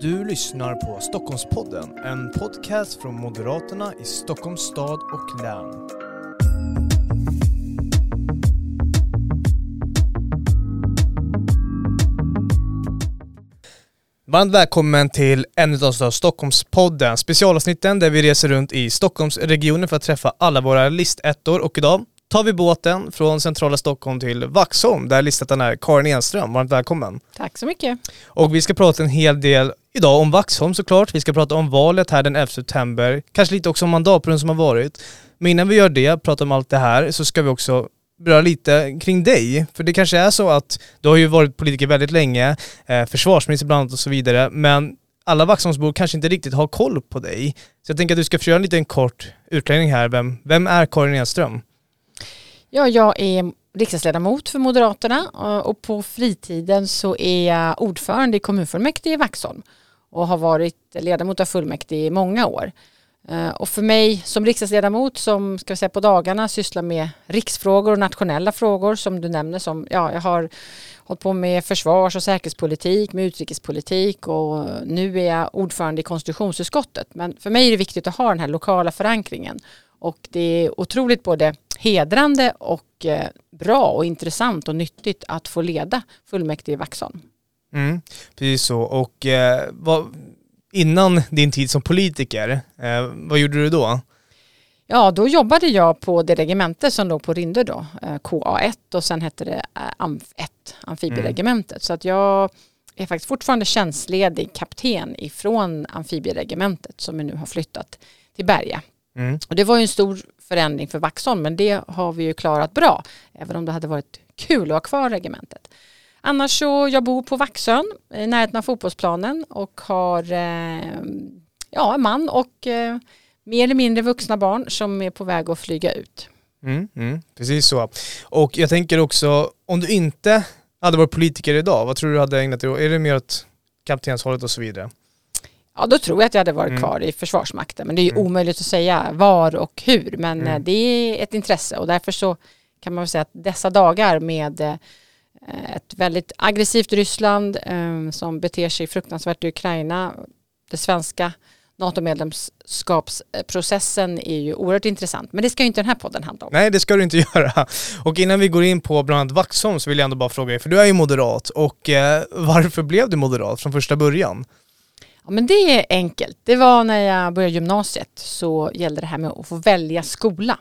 Du lyssnar på Stockholmspodden, en podcast från Moderaterna i Stockholms stad och län. Varmt välkommen till en av Stockholmspodden, specialavsnitten där vi reser runt i Stockholmsregionen för att träffa alla våra listettor och idag tar vi båten från centrala Stockholm till Vaxholm där listettan är Karin Enström. Varmt välkommen. Tack så mycket. Och vi ska prata en hel del idag om Vaxholm såklart. Vi ska prata om valet här den 11 september, kanske lite också om mandatperioden som har varit. Men innan vi gör det, pratar om allt det här, så ska vi också beröra lite kring dig. För det kanske är så att du har ju varit politiker väldigt länge, eh, försvarsminister bland annat och så vidare, men alla Vaxholmsbor kanske inte riktigt har koll på dig. Så jag tänker att du ska få göra en liten kort utläggning här. Vem, vem är Karin Enström? Ja, jag är riksdagsledamot för Moderaterna eh, och på fritiden så är jag ordförande i kommunfullmäktige i Vaxholm och har varit ledamot av fullmäktige i många år. Eh, och för mig som riksdagsledamot som ska vi säga, på dagarna sysslar med riksfrågor och nationella frågor som du nämner som ja, jag har hållit på med försvars och säkerhetspolitik, med utrikespolitik och nu är jag ordförande i konstitutionsutskottet. Men för mig är det viktigt att ha den här lokala förankringen och det är otroligt både hedrande och eh, bra och intressant och nyttigt att få leda fullmäktige i Vaxholm. Mm, precis så. Och eh, vad, innan din tid som politiker, eh, vad gjorde du då? Ja, då jobbade jag på det regemente som låg på Rindö då, eh, KA1 och sen hette det eh, AMF1, amfibieregementet. Mm. Så att jag är faktiskt fortfarande tjänstledig kapten ifrån amfibieregementet som vi nu har flyttat till Berga. Mm. Och det var ju en stor förändring för Vaxholm men det har vi ju klarat bra även om det hade varit kul att ha kvar regementet. Annars så jag bor på Vaxön i närheten av fotbollsplanen och har eh, ja, en man och eh, mer eller mindre vuxna barn som är på väg att flyga ut. Mm, mm, precis så. Och jag tänker också, om du inte hade varit politiker idag, vad tror du hade ägnat dig åt? Är det mer åt kaptenshållet och så vidare? Ja, då tror jag att jag hade varit mm. kvar i Försvarsmakten. Men det är ju mm. omöjligt att säga var och hur. Men mm. Eh, det är ett intresse och därför så kan man väl säga att dessa dagar med eh, ett väldigt aggressivt Ryssland eh, som beter sig fruktansvärt i Ukraina. Det svenska NATO-medlemskapsprocessen är ju oerhört intressant. Men det ska ju inte den här podden handla om. Nej, det ska du inte göra. Och innan vi går in på bland annat Vaxholm så vill jag ändå bara fråga dig, för du är ju moderat och varför blev du moderat från första början? Ja, men det är enkelt. Det var när jag började gymnasiet så gällde det här med att få välja skola.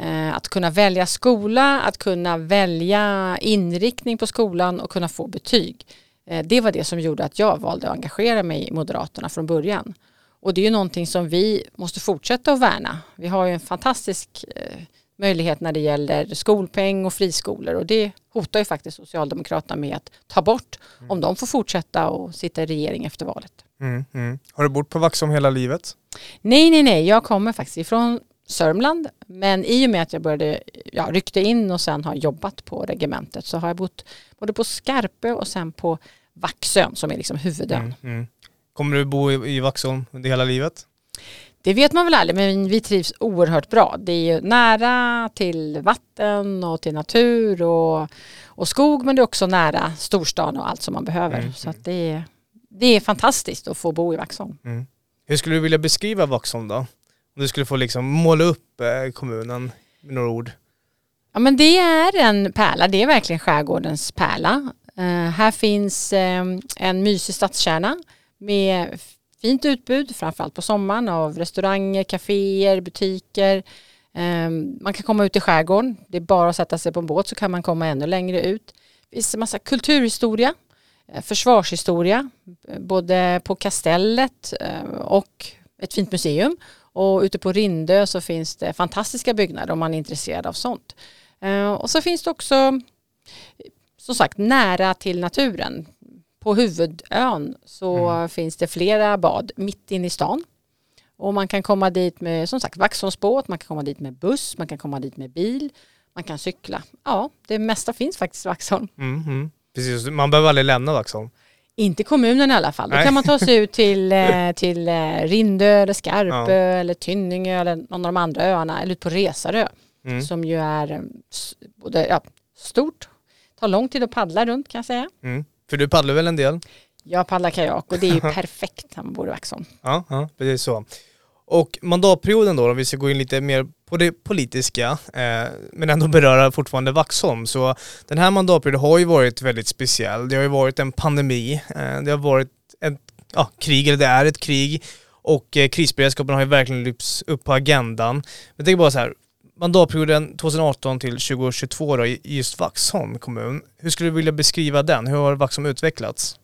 Eh, att kunna välja skola, att kunna välja inriktning på skolan och kunna få betyg. Eh, det var det som gjorde att jag valde att engagera mig i Moderaterna från början. Och det är ju någonting som vi måste fortsätta att värna. Vi har ju en fantastisk eh, möjlighet när det gäller skolpeng och friskolor och det hotar ju faktiskt Socialdemokraterna med att ta bort mm. om de får fortsätta och sitta i regering efter valet. Mm, mm. Har du bott på Vaxholm hela livet? Nej, nej, nej. Jag kommer faktiskt ifrån Sörmland men i och med att jag började, ja, ryckte in och sen har jobbat på regementet så har jag bott både på Skarpö och sen på Vaxön som är liksom huvudön. Mm, mm. Kommer du bo i, i Vaxholm under hela livet? Det vet man väl aldrig, men vi trivs oerhört bra. Det är ju nära till vatten och till natur och, och skog, men det är också nära storstan och allt som man behöver. Mm. Så det, är, det är fantastiskt att få bo i Vaxholm. Mm. Hur skulle du vilja beskriva Vaxholm då? Om du skulle få liksom måla upp eh, kommunen med några ord. Ja men det är en pärla, det är verkligen skärgårdens pärla. Uh, här finns um, en mysig stadskärna med fint utbud, framförallt på sommaren, av restauranger, kaféer, butiker. Ehm, man kan komma ut i skärgården. Det är bara att sätta sig på en båt så kan man komma ännu längre ut. Det finns en massa kulturhistoria, eh, försvarshistoria, eh, både på kastellet eh, och ett fint museum. Och ute på Rindö så finns det fantastiska byggnader om man är intresserad av sånt. Och så finns det också som sagt nära till naturen på huvudön så mm. finns det flera bad mitt inne i stan. Och man kan komma dit med som sagt Vaxholmsbåt, man kan komma dit med buss, man kan komma dit med bil, man kan cykla. Ja, det mesta finns faktiskt i Vaxholm. Mm, mm. Precis, man behöver aldrig lämna Vaxholm. Inte kommunen i alla fall. Då kan man ta sig ut till, eh, till eh, Rindö eller Skarpö ja. eller Tynningö eller någon av de andra öarna eller ut på Resarö mm. som ju är eh, både ja, stort, tar lång tid att paddla runt kan jag säga. Mm. För du paddlar väl en del? Jag paddlar kajak och det är ju perfekt när man bor i Vaxholm. Ja, ja, precis så. Och mandatperioden då, om vi ska gå in lite mer på det politiska, eh, men ändå beröra fortfarande Vaxholm. Så den här mandatperioden har ju varit väldigt speciell. Det har ju varit en pandemi, eh, det har varit ett ja, krig, eller det är ett krig, och eh, krisberedskapen har ju verkligen lyfts upp på agendan. Jag tänker bara så här, mandatperioden 2018 till 2022 då, i just Vaxholm kommun. Hur skulle du vilja beskriva den? Hur har Vaxholm utvecklats?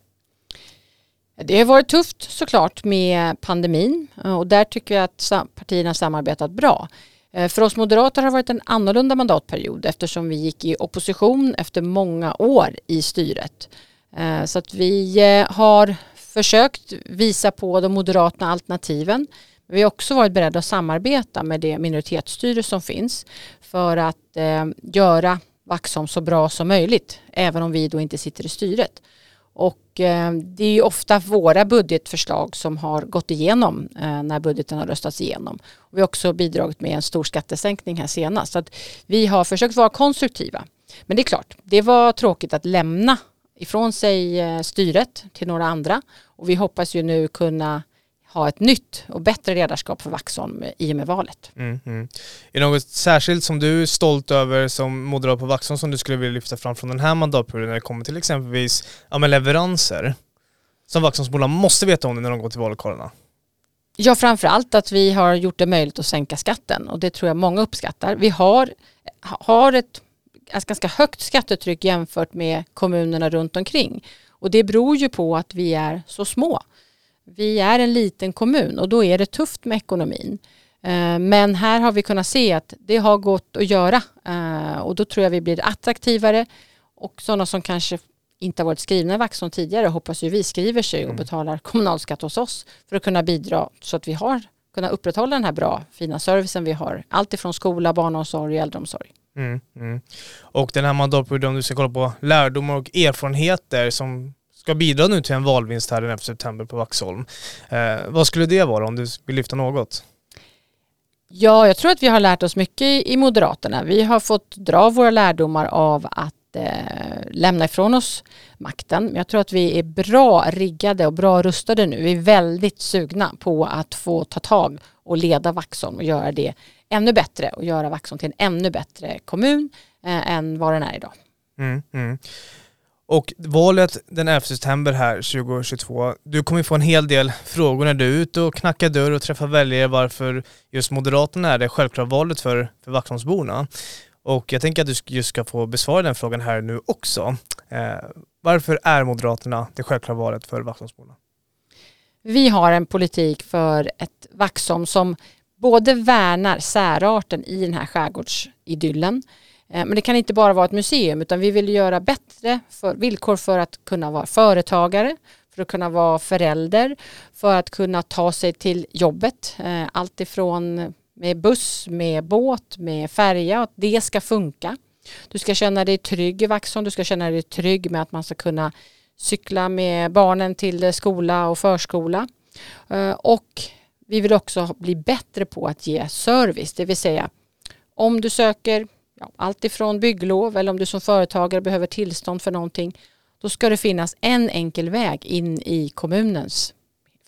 Det har varit tufft såklart med pandemin och där tycker jag att partierna samarbetat bra. Eh, för oss moderater har det varit en annorlunda mandatperiod eftersom vi gick i opposition efter många år i styret. Eh, så att vi eh, har försökt visa på de moderata alternativen. Vi har också varit beredda att samarbeta med det minoritetsstyre som finns för att eh, göra Vaxholm så bra som möjligt även om vi då inte sitter i styret. Och eh, det är ju ofta våra budgetförslag som har gått igenom eh, när budgeten har röstats igenom. vi har också bidragit med en stor skattesänkning här senast. Så att vi har försökt vara konstruktiva. Men det är klart, det var tråkigt att lämna ifrån sig eh, styret till några andra. Och vi hoppas ju nu kunna ha ett nytt och bättre ledarskap för Vaxholm i och med valet. Mm, mm. Är det något särskilt som du är stolt över som moderat på Vaxholm som du skulle vilja lyfta fram från den här mandatperioden när det kommer till exempelvis ja, leveranser? Som Vaxholmsborna måste veta om när de går till vallokalerna. Ja, framförallt att vi har gjort det möjligt att sänka skatten och det tror jag många uppskattar. Vi har, har ett ganska högt skattetryck jämfört med kommunerna runt omkring och det beror ju på att vi är så små. Vi är en liten kommun och då är det tufft med ekonomin. Eh, men här har vi kunnat se att det har gått att göra eh, och då tror jag vi blir attraktivare och sådana som kanske inte har varit skrivna i Vaxholm tidigare hoppas ju vi skriver sig och mm. betalar kommunalskatt hos oss för att kunna bidra så att vi har kunnat upprätthålla den här bra fina servicen vi har. Allt ifrån skola, barnomsorg och äldreomsorg. Mm, mm. Och den här mandatperioden, om du ska kolla på lärdomar och erfarenheter som ska bidra nu till en valvinst här den 11 september på Vaxholm. Eh, vad skulle det vara om du vill lyfta något? Ja, jag tror att vi har lärt oss mycket i Moderaterna. Vi har fått dra våra lärdomar av att eh, lämna ifrån oss makten. Jag tror att vi är bra riggade och bra rustade nu. Vi är väldigt sugna på att få ta tag och leda Vaxholm och göra det ännu bättre och göra Vaxholm till en ännu bättre kommun eh, än vad den är idag. Mm, mm. Och valet den 11 september här 2022, du kommer få en hel del frågor när du är ute och knackar dörr och träffar väljare varför just Moderaterna är det självklara valet för, för Vaxholmsborna. Och jag tänker att du just ska få besvara den frågan här nu också. Eh, varför är Moderaterna det självklara valet för Vaxholmsborna? Vi har en politik för ett Vaxholm som både värnar särarten i den här skärgårdsidyllen Eh, Eh, men det kan inte bara vara ett museum utan vi vill göra bättre för, villkor för att kunna vara företagare, för att kunna vara förälder, för att kunna ta sig till jobbet. Eh, allt ifrån med buss, med båt, med färja, att det ska funka. Du ska känna dig trygg i Vaxholm, du ska känna dig trygg med att man ska kunna cykla med barnen till skola och förskola. Eh, och vi vill också bli bättre på att ge service, det vill säga om du söker ja, allt ifrån bygglov eller om du som företagare behöver tillstånd för någonting då ska det finnas en enkel väg in i kommunens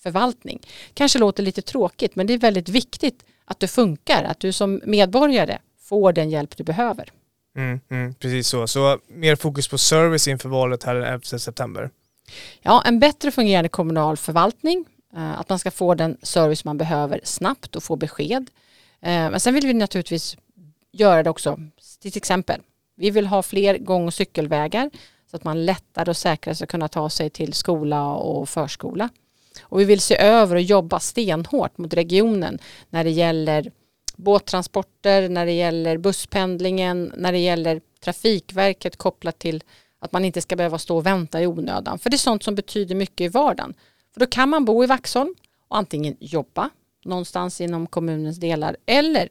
förvaltning. Kanske låter lite tråkigt men det är väldigt viktigt att det funkar, att du som medborgare får den hjälp du behöver. Mm, mm, precis så, så mer fokus på service inför valet här den 11 september. Ja, en bättre fungerande kommunal förvaltning, eh, att man ska få den service man behöver snabbt och få besked. Eh, men sen vill vi naturligtvis göra det också till exempel, vi vill ha fler gång och cykelvägar så att man lättare och säkrare ska kunna ta sig till skola och förskola. Och vi vill se över och jobba stenhårt mot regionen när det gäller båttransporter, när det gäller busspendlingen, när det gäller Trafikverket kopplat till att man inte ska behöva stå och vänta i onödan. För det är sånt som betyder mycket i vardagen. För då kan man bo i Vaxholm och antingen jobba någonstans inom kommunens delar eller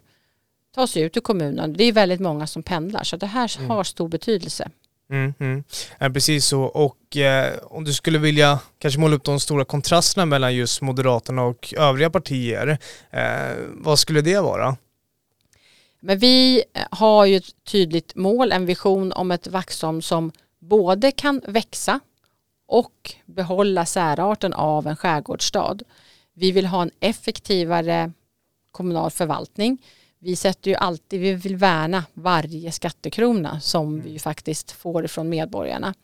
ta sig ut ur kommunen. Det är väldigt många som pendlar så det här mm. har stor betydelse. Mm, mm. Ja, precis så och eh, om du skulle vilja kanske måla upp de stora kontrasterna mellan just Moderaterna och övriga partier, eh, vad skulle det vara? Men vi eh, har ju ett tydligt mål, en vision om ett Vaxholm som både kan växa och behålla särarten av en skärgårdsstad. Vi vill ha en effektivare kommunal förvaltning. Vi sätter ju alltid, vi vill värna varje skattekrona som vi faktiskt får ifrån medborgarna.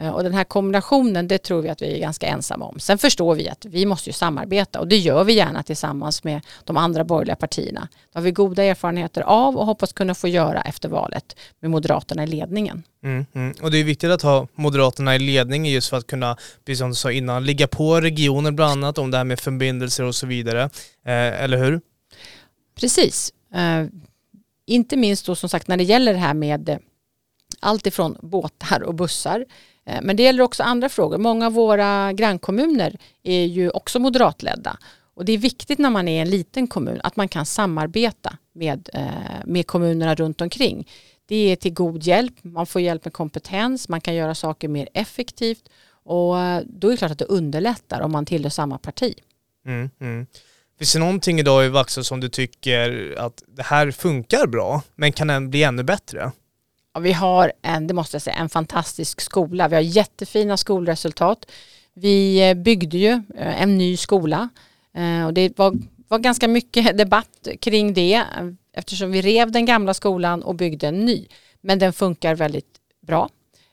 Eh, och den här kombinationen, det tror vi att vi är ganska ensamma om. Sen förstår vi att vi måste ju samarbeta och det gör vi gärna tillsammans med de andra borgerliga partierna. Det har vi goda erfarenheter av och hoppas kunna få göra efter valet med Moderaterna i ledningen. Mm, mm. Och det är viktigt att ha Moderaterna i ledningen just för att kunna, precis som du sa innan, ligga på regioner bland annat om det här med förbindelser och så vidare. Eh, eller hur? Precis. Eh, inte minst då som sagt när det gäller det här med eh, allt ifrån båtar och bussar Eh, men det gäller också andra frågor. Många av våra grannkommuner är ju också moderatledda. Och det är viktigt när man är en liten kommun att man kan samarbeta med, eh, med kommunerna runt omkring. Det är till god hjälp, man får hjälp med kompetens, man kan göra saker mer effektivt och eh, då är det klart att det underlättar om man tillhör samma parti. Mm, mm. Finns det någonting idag i Vaxholm som du tycker att det här funkar bra men kan den bli ännu bättre? Ja, vi har en, det måste jag säga, en fantastisk skola. Vi har jättefina skolresultat. Vi eh, byggde ju eh, en ny skola eh, och det var, var ganska mycket debatt kring det eftersom vi rev den gamla skolan och byggde en ny. Men den funkar väldigt bra.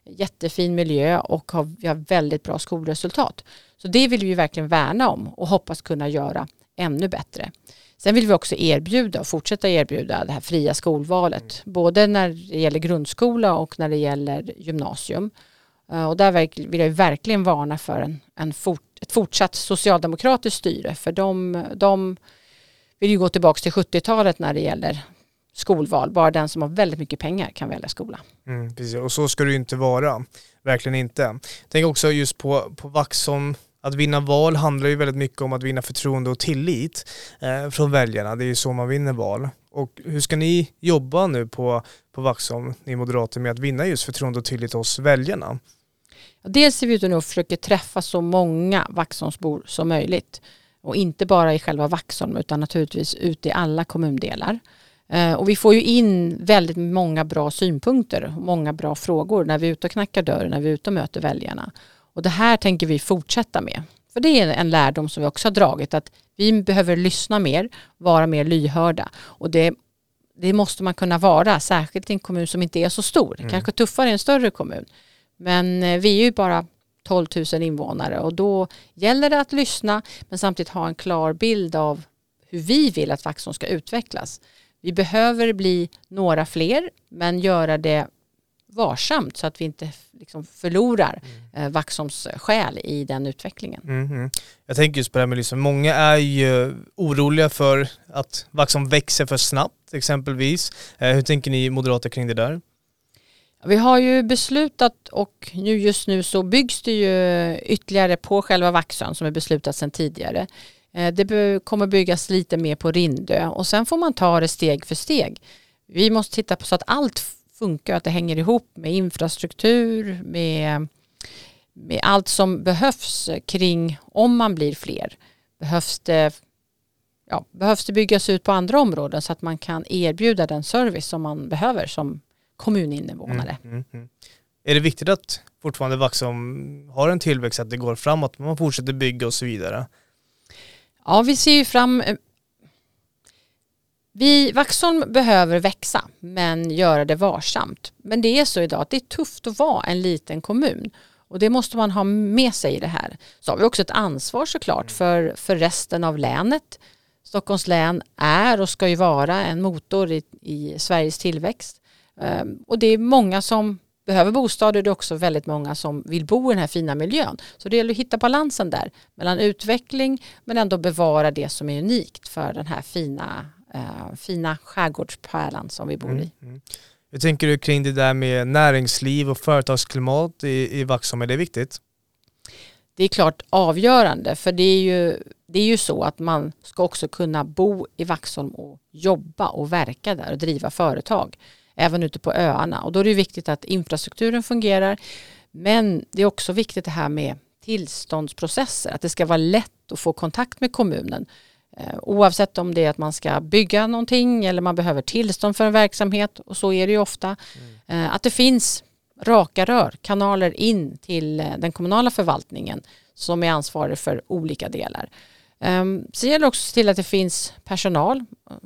Jättefin miljö och har, vi har väldigt bra skolresultat. Så det vill vi verkligen värna om och hoppas kunna göra ännu bättre. Sen vill vi också erbjuda och fortsätta erbjuda det här fria skolvalet. Mm. Både när det gäller grundskola och när det gäller gymnasium. Eh, och där vill jag verkligen varna för en, en fort, ett fortsatt socialdemokratiskt styre. För de, de vill ju gå tillbaka till 70-talet när det gäller skolval. Bara den som har väldigt mycket pengar kan välja skola. Mm, precis. Och så ska det ju inte vara. Verkligen inte. Tänk också just på, på Vaxholm att vinna val handlar ju väldigt mycket om att vinna förtroende och tillit eh, från väljarna. Det är ju så man vinner val. Och hur ska ni jobba nu på, på Vaxholm, ni moderater, med att vinna just förtroende och tillit hos väljarna? Dels är vi ute nu och försöker träffa så många Vaxholmsbor som möjligt. Och inte bara i själva Vaxholm utan naturligtvis ute i alla kommundelar. Eh, och vi får ju in väldigt många bra synpunkter och många bra frågor när vi är ute och knackar dörr, när vi är ute och möter väljarna. Och det här tänker vi fortsätta med. För det är en lärdom som vi också har dragit att vi behöver lyssna mer, vara mer lyhörda. Och det, det måste man kunna vara, särskilt i en kommun som inte är så stor. Mm. Kanske tuffare i en större kommun. Men eh, vi är ju bara 12 000 invånare och då gäller det att lyssna men samtidigt ha en klar bild av hur vi vill att Vaxholm ska utvecklas. Vi behöver bli några fler men göra det varsamt så att vi inte liksom förlorar mm. eh, Vaxholms själ i den utvecklingen. Mm. Jag tänker just på det här med liksom, många är ju oroliga för att Vaxholm växer för snabbt exempelvis. Eh, hur tänker ni moderater kring det där? Vi har ju beslutat och nu just nu så byggs det ju ytterligare på själva Vaxholm som är beslutat sedan tidigare. Eh, det kommer byggas lite mer på Rindö och sen får man ta det steg för steg. Vi måste titta på så att allt funkar, att det hänger ihop med infrastruktur, med, med allt som behövs kring om man blir fler. Behövs det, ja, behövs det byggas ut på andra områden så att man kan erbjuda den service som man behöver som kommuninvånare. Mm, mm, mm. Är det viktigt att fortfarande Vaxholm har en tillväxt, att det går framåt, man fortsätter bygga och så vidare? Ja, vi ser ju fram vi, Vaxholm behöver växa men göra det varsamt. Men det är så idag att det är tufft att vara en liten kommun. Och det måste man ha med sig i det här. Så har vi också ett ansvar såklart för, för resten av länet. Stockholms län är och ska ju vara en motor i, i Sveriges tillväxt. Um, och det är många som behöver bostad och det är också väldigt många som vill bo i den här fina miljön. Så det gäller att hitta balansen där mellan utveckling men ändå bevara det som är unikt för den här fina uh, fina skärgårdspärlan som vi bor mm, i. Mm. Hur tänker du kring det där med näringsliv och företagsklimat i, i Vaxholm? Är det viktigt? Det är klart avgörande för det är, ju, det är ju så att man ska också kunna bo i Vaxholm och jobba och verka där och driva företag även ute på öarna och då är det viktigt att infrastrukturen fungerar men det är också viktigt det här med tillståndsprocesser, att det ska vara lätt att få kontakt med kommunen. Eh, oavsett om det är att man ska bygga någonting eller man behöver tillstånd för en verksamhet och så är det ju ofta. Mm. Eh, att det finns raka rör, kanaler in till eh, den kommunala förvaltningen som är ansvarig för olika delar. Um, så gäller det också att se till att det finns personal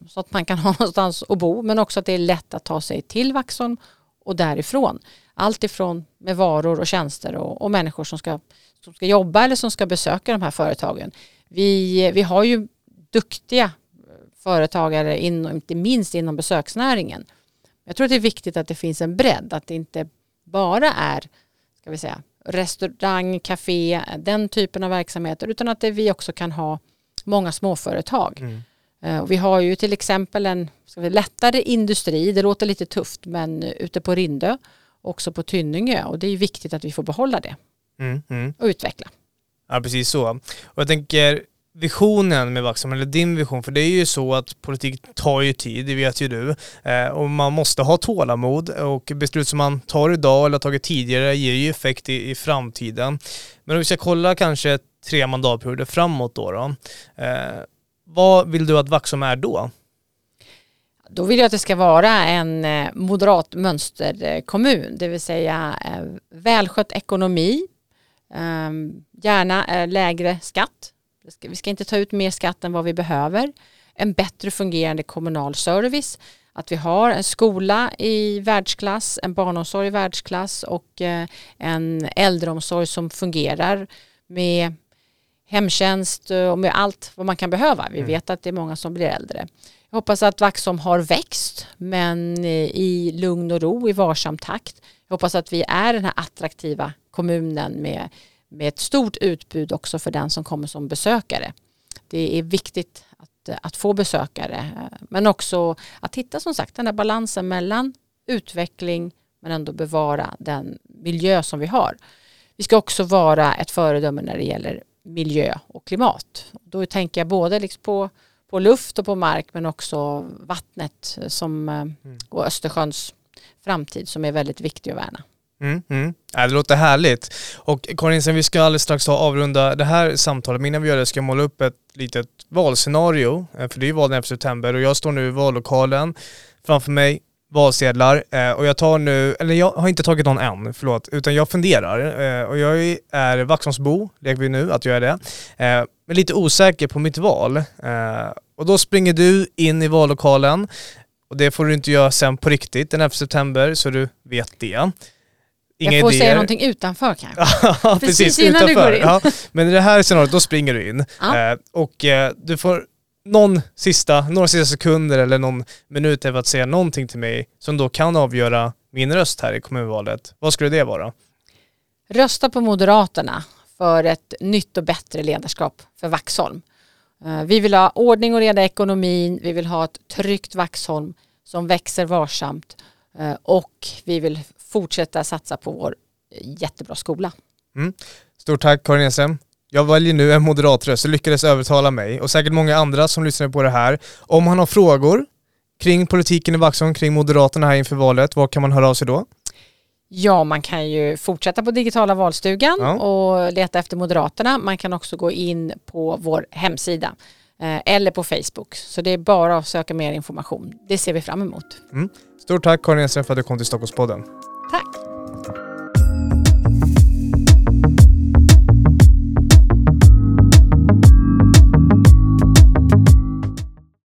så att man kan ha någonstans att bo men också att det är lätt att ta sig till Vaxholm och därifrån. Allt ifrån med varor och tjänster och, och människor som ska, som ska jobba eller som ska besöka de här företagen. Vi, vi har ju duktiga företagare, in, inte minst inom besöksnäringen. Jag tror att det är viktigt att det finns en bredd, att det inte bara är ska vi säga, restaurang, café, den typen av verksamheter, utan att det, vi också kan ha många småföretag. Mm. Uh, vi har ju till exempel en ska vi, lättare industri, det låter lite tufft, men ute på Rindö, också på Tynningö och det är viktigt att vi får behålla det mm, mm. och utveckla. Ja, precis så. Och jag tänker, visionen med Vaxholm, eller din vision, för det är ju så att politik tar ju tid, det vet ju du. Eh, och man måste ha tålamod och beslut som man tar idag eller har tagit tidigare ger ju effekt i, i framtiden. Men om vi ska kolla kanske tre mandatperioder framåt då, då eh, vad vill du att Vaxholm är då? Då vill jag att det ska vara en eh, moderat mönsterkommun, det vill säga eh, välskött ekonomi, eh, gärna lägre skatt vi ska inte ta ut mer skatt än vad vi behöver. En bättre fungerande kommunal service. Att vi har en skola i världsklass, en barnomsorg i världsklass och eh, en äldreomsorg som fungerar med hemtjänst och med allt vad man kan behöva. Vi mm. vet att det är många som blir äldre. Jag hoppas att Vaxholm har växt men i lugn och ro, i varsam takt. Jag hoppas att vi är den här attraktiva kommunen med med ett stort utbud också för den som kommer som besökare. Det är viktigt att, att få besökare men också att hitta som sagt den där balansen mellan utveckling men ändå bevara den miljö som vi har. Vi ska också vara ett föredöme när det gäller miljö och klimat. Då tänker jag både liksom på, på luft och på mark men också vattnet som, mm. och Östersjöns framtid som är väldigt viktig att värna. Mm, mm. Ja, det låter härligt. Och Karin, sen vi ska alldeles strax avrunda det här samtalet, men innan vi gör det ska jag måla upp ett litet valscenario, eh, för det är ju val den 11 september och jag står nu i vallokalen, framför mig valsedlar eh, och jag tar nu, eller jag har inte tagit någon än, förlåt, utan jag funderar eh, och jag är Vaxholmsbo, leker vi nu att jag är det, men lite osäker på mitt val. Och då springer du in i vallokalen och det får du inte göra sen på riktigt den 11 september så du vet det. Inga jag får idéer. säga någonting utanför kanske. ja, precis, precis innan utanför. du går in. Ja, men i det här scenariot, då springer du in. Ja. Eh, och eh, du får någon sista, några sista sekunder eller någon minut för att säga någonting till mig som då kan avgöra min röst här i kommunvalet. Vad skulle det vara? Rösta på Moderaterna för ett nytt och bättre ledarskap för Vaxholm. Eh, vi vill ha ordning och reda i ekonomin, vi vill ha ett tryggt Vaxholm som växer varsamt eh, och vi vill fortsätta satsa på vår jättebra skola. Mm. Stort tack Karin Enström. Jag väljer nu en moderat röst, lyckades övertala mig och säkert många andra som lyssnar på det här. Om man har frågor kring politiken i Vaxholm, kring Moderaterna här inför valet, vad kan man höra av sig då? Ja, man kan ju fortsätta på digitala valstugan ja. och leta efter Moderaterna. Man kan också gå in på vår hemsida eh, eller på Facebook. Så det är bara att söka mer information. Det ser vi fram emot. Mm. Stort tack Karin Enström för att du kom till Stockholmspodden. Tack!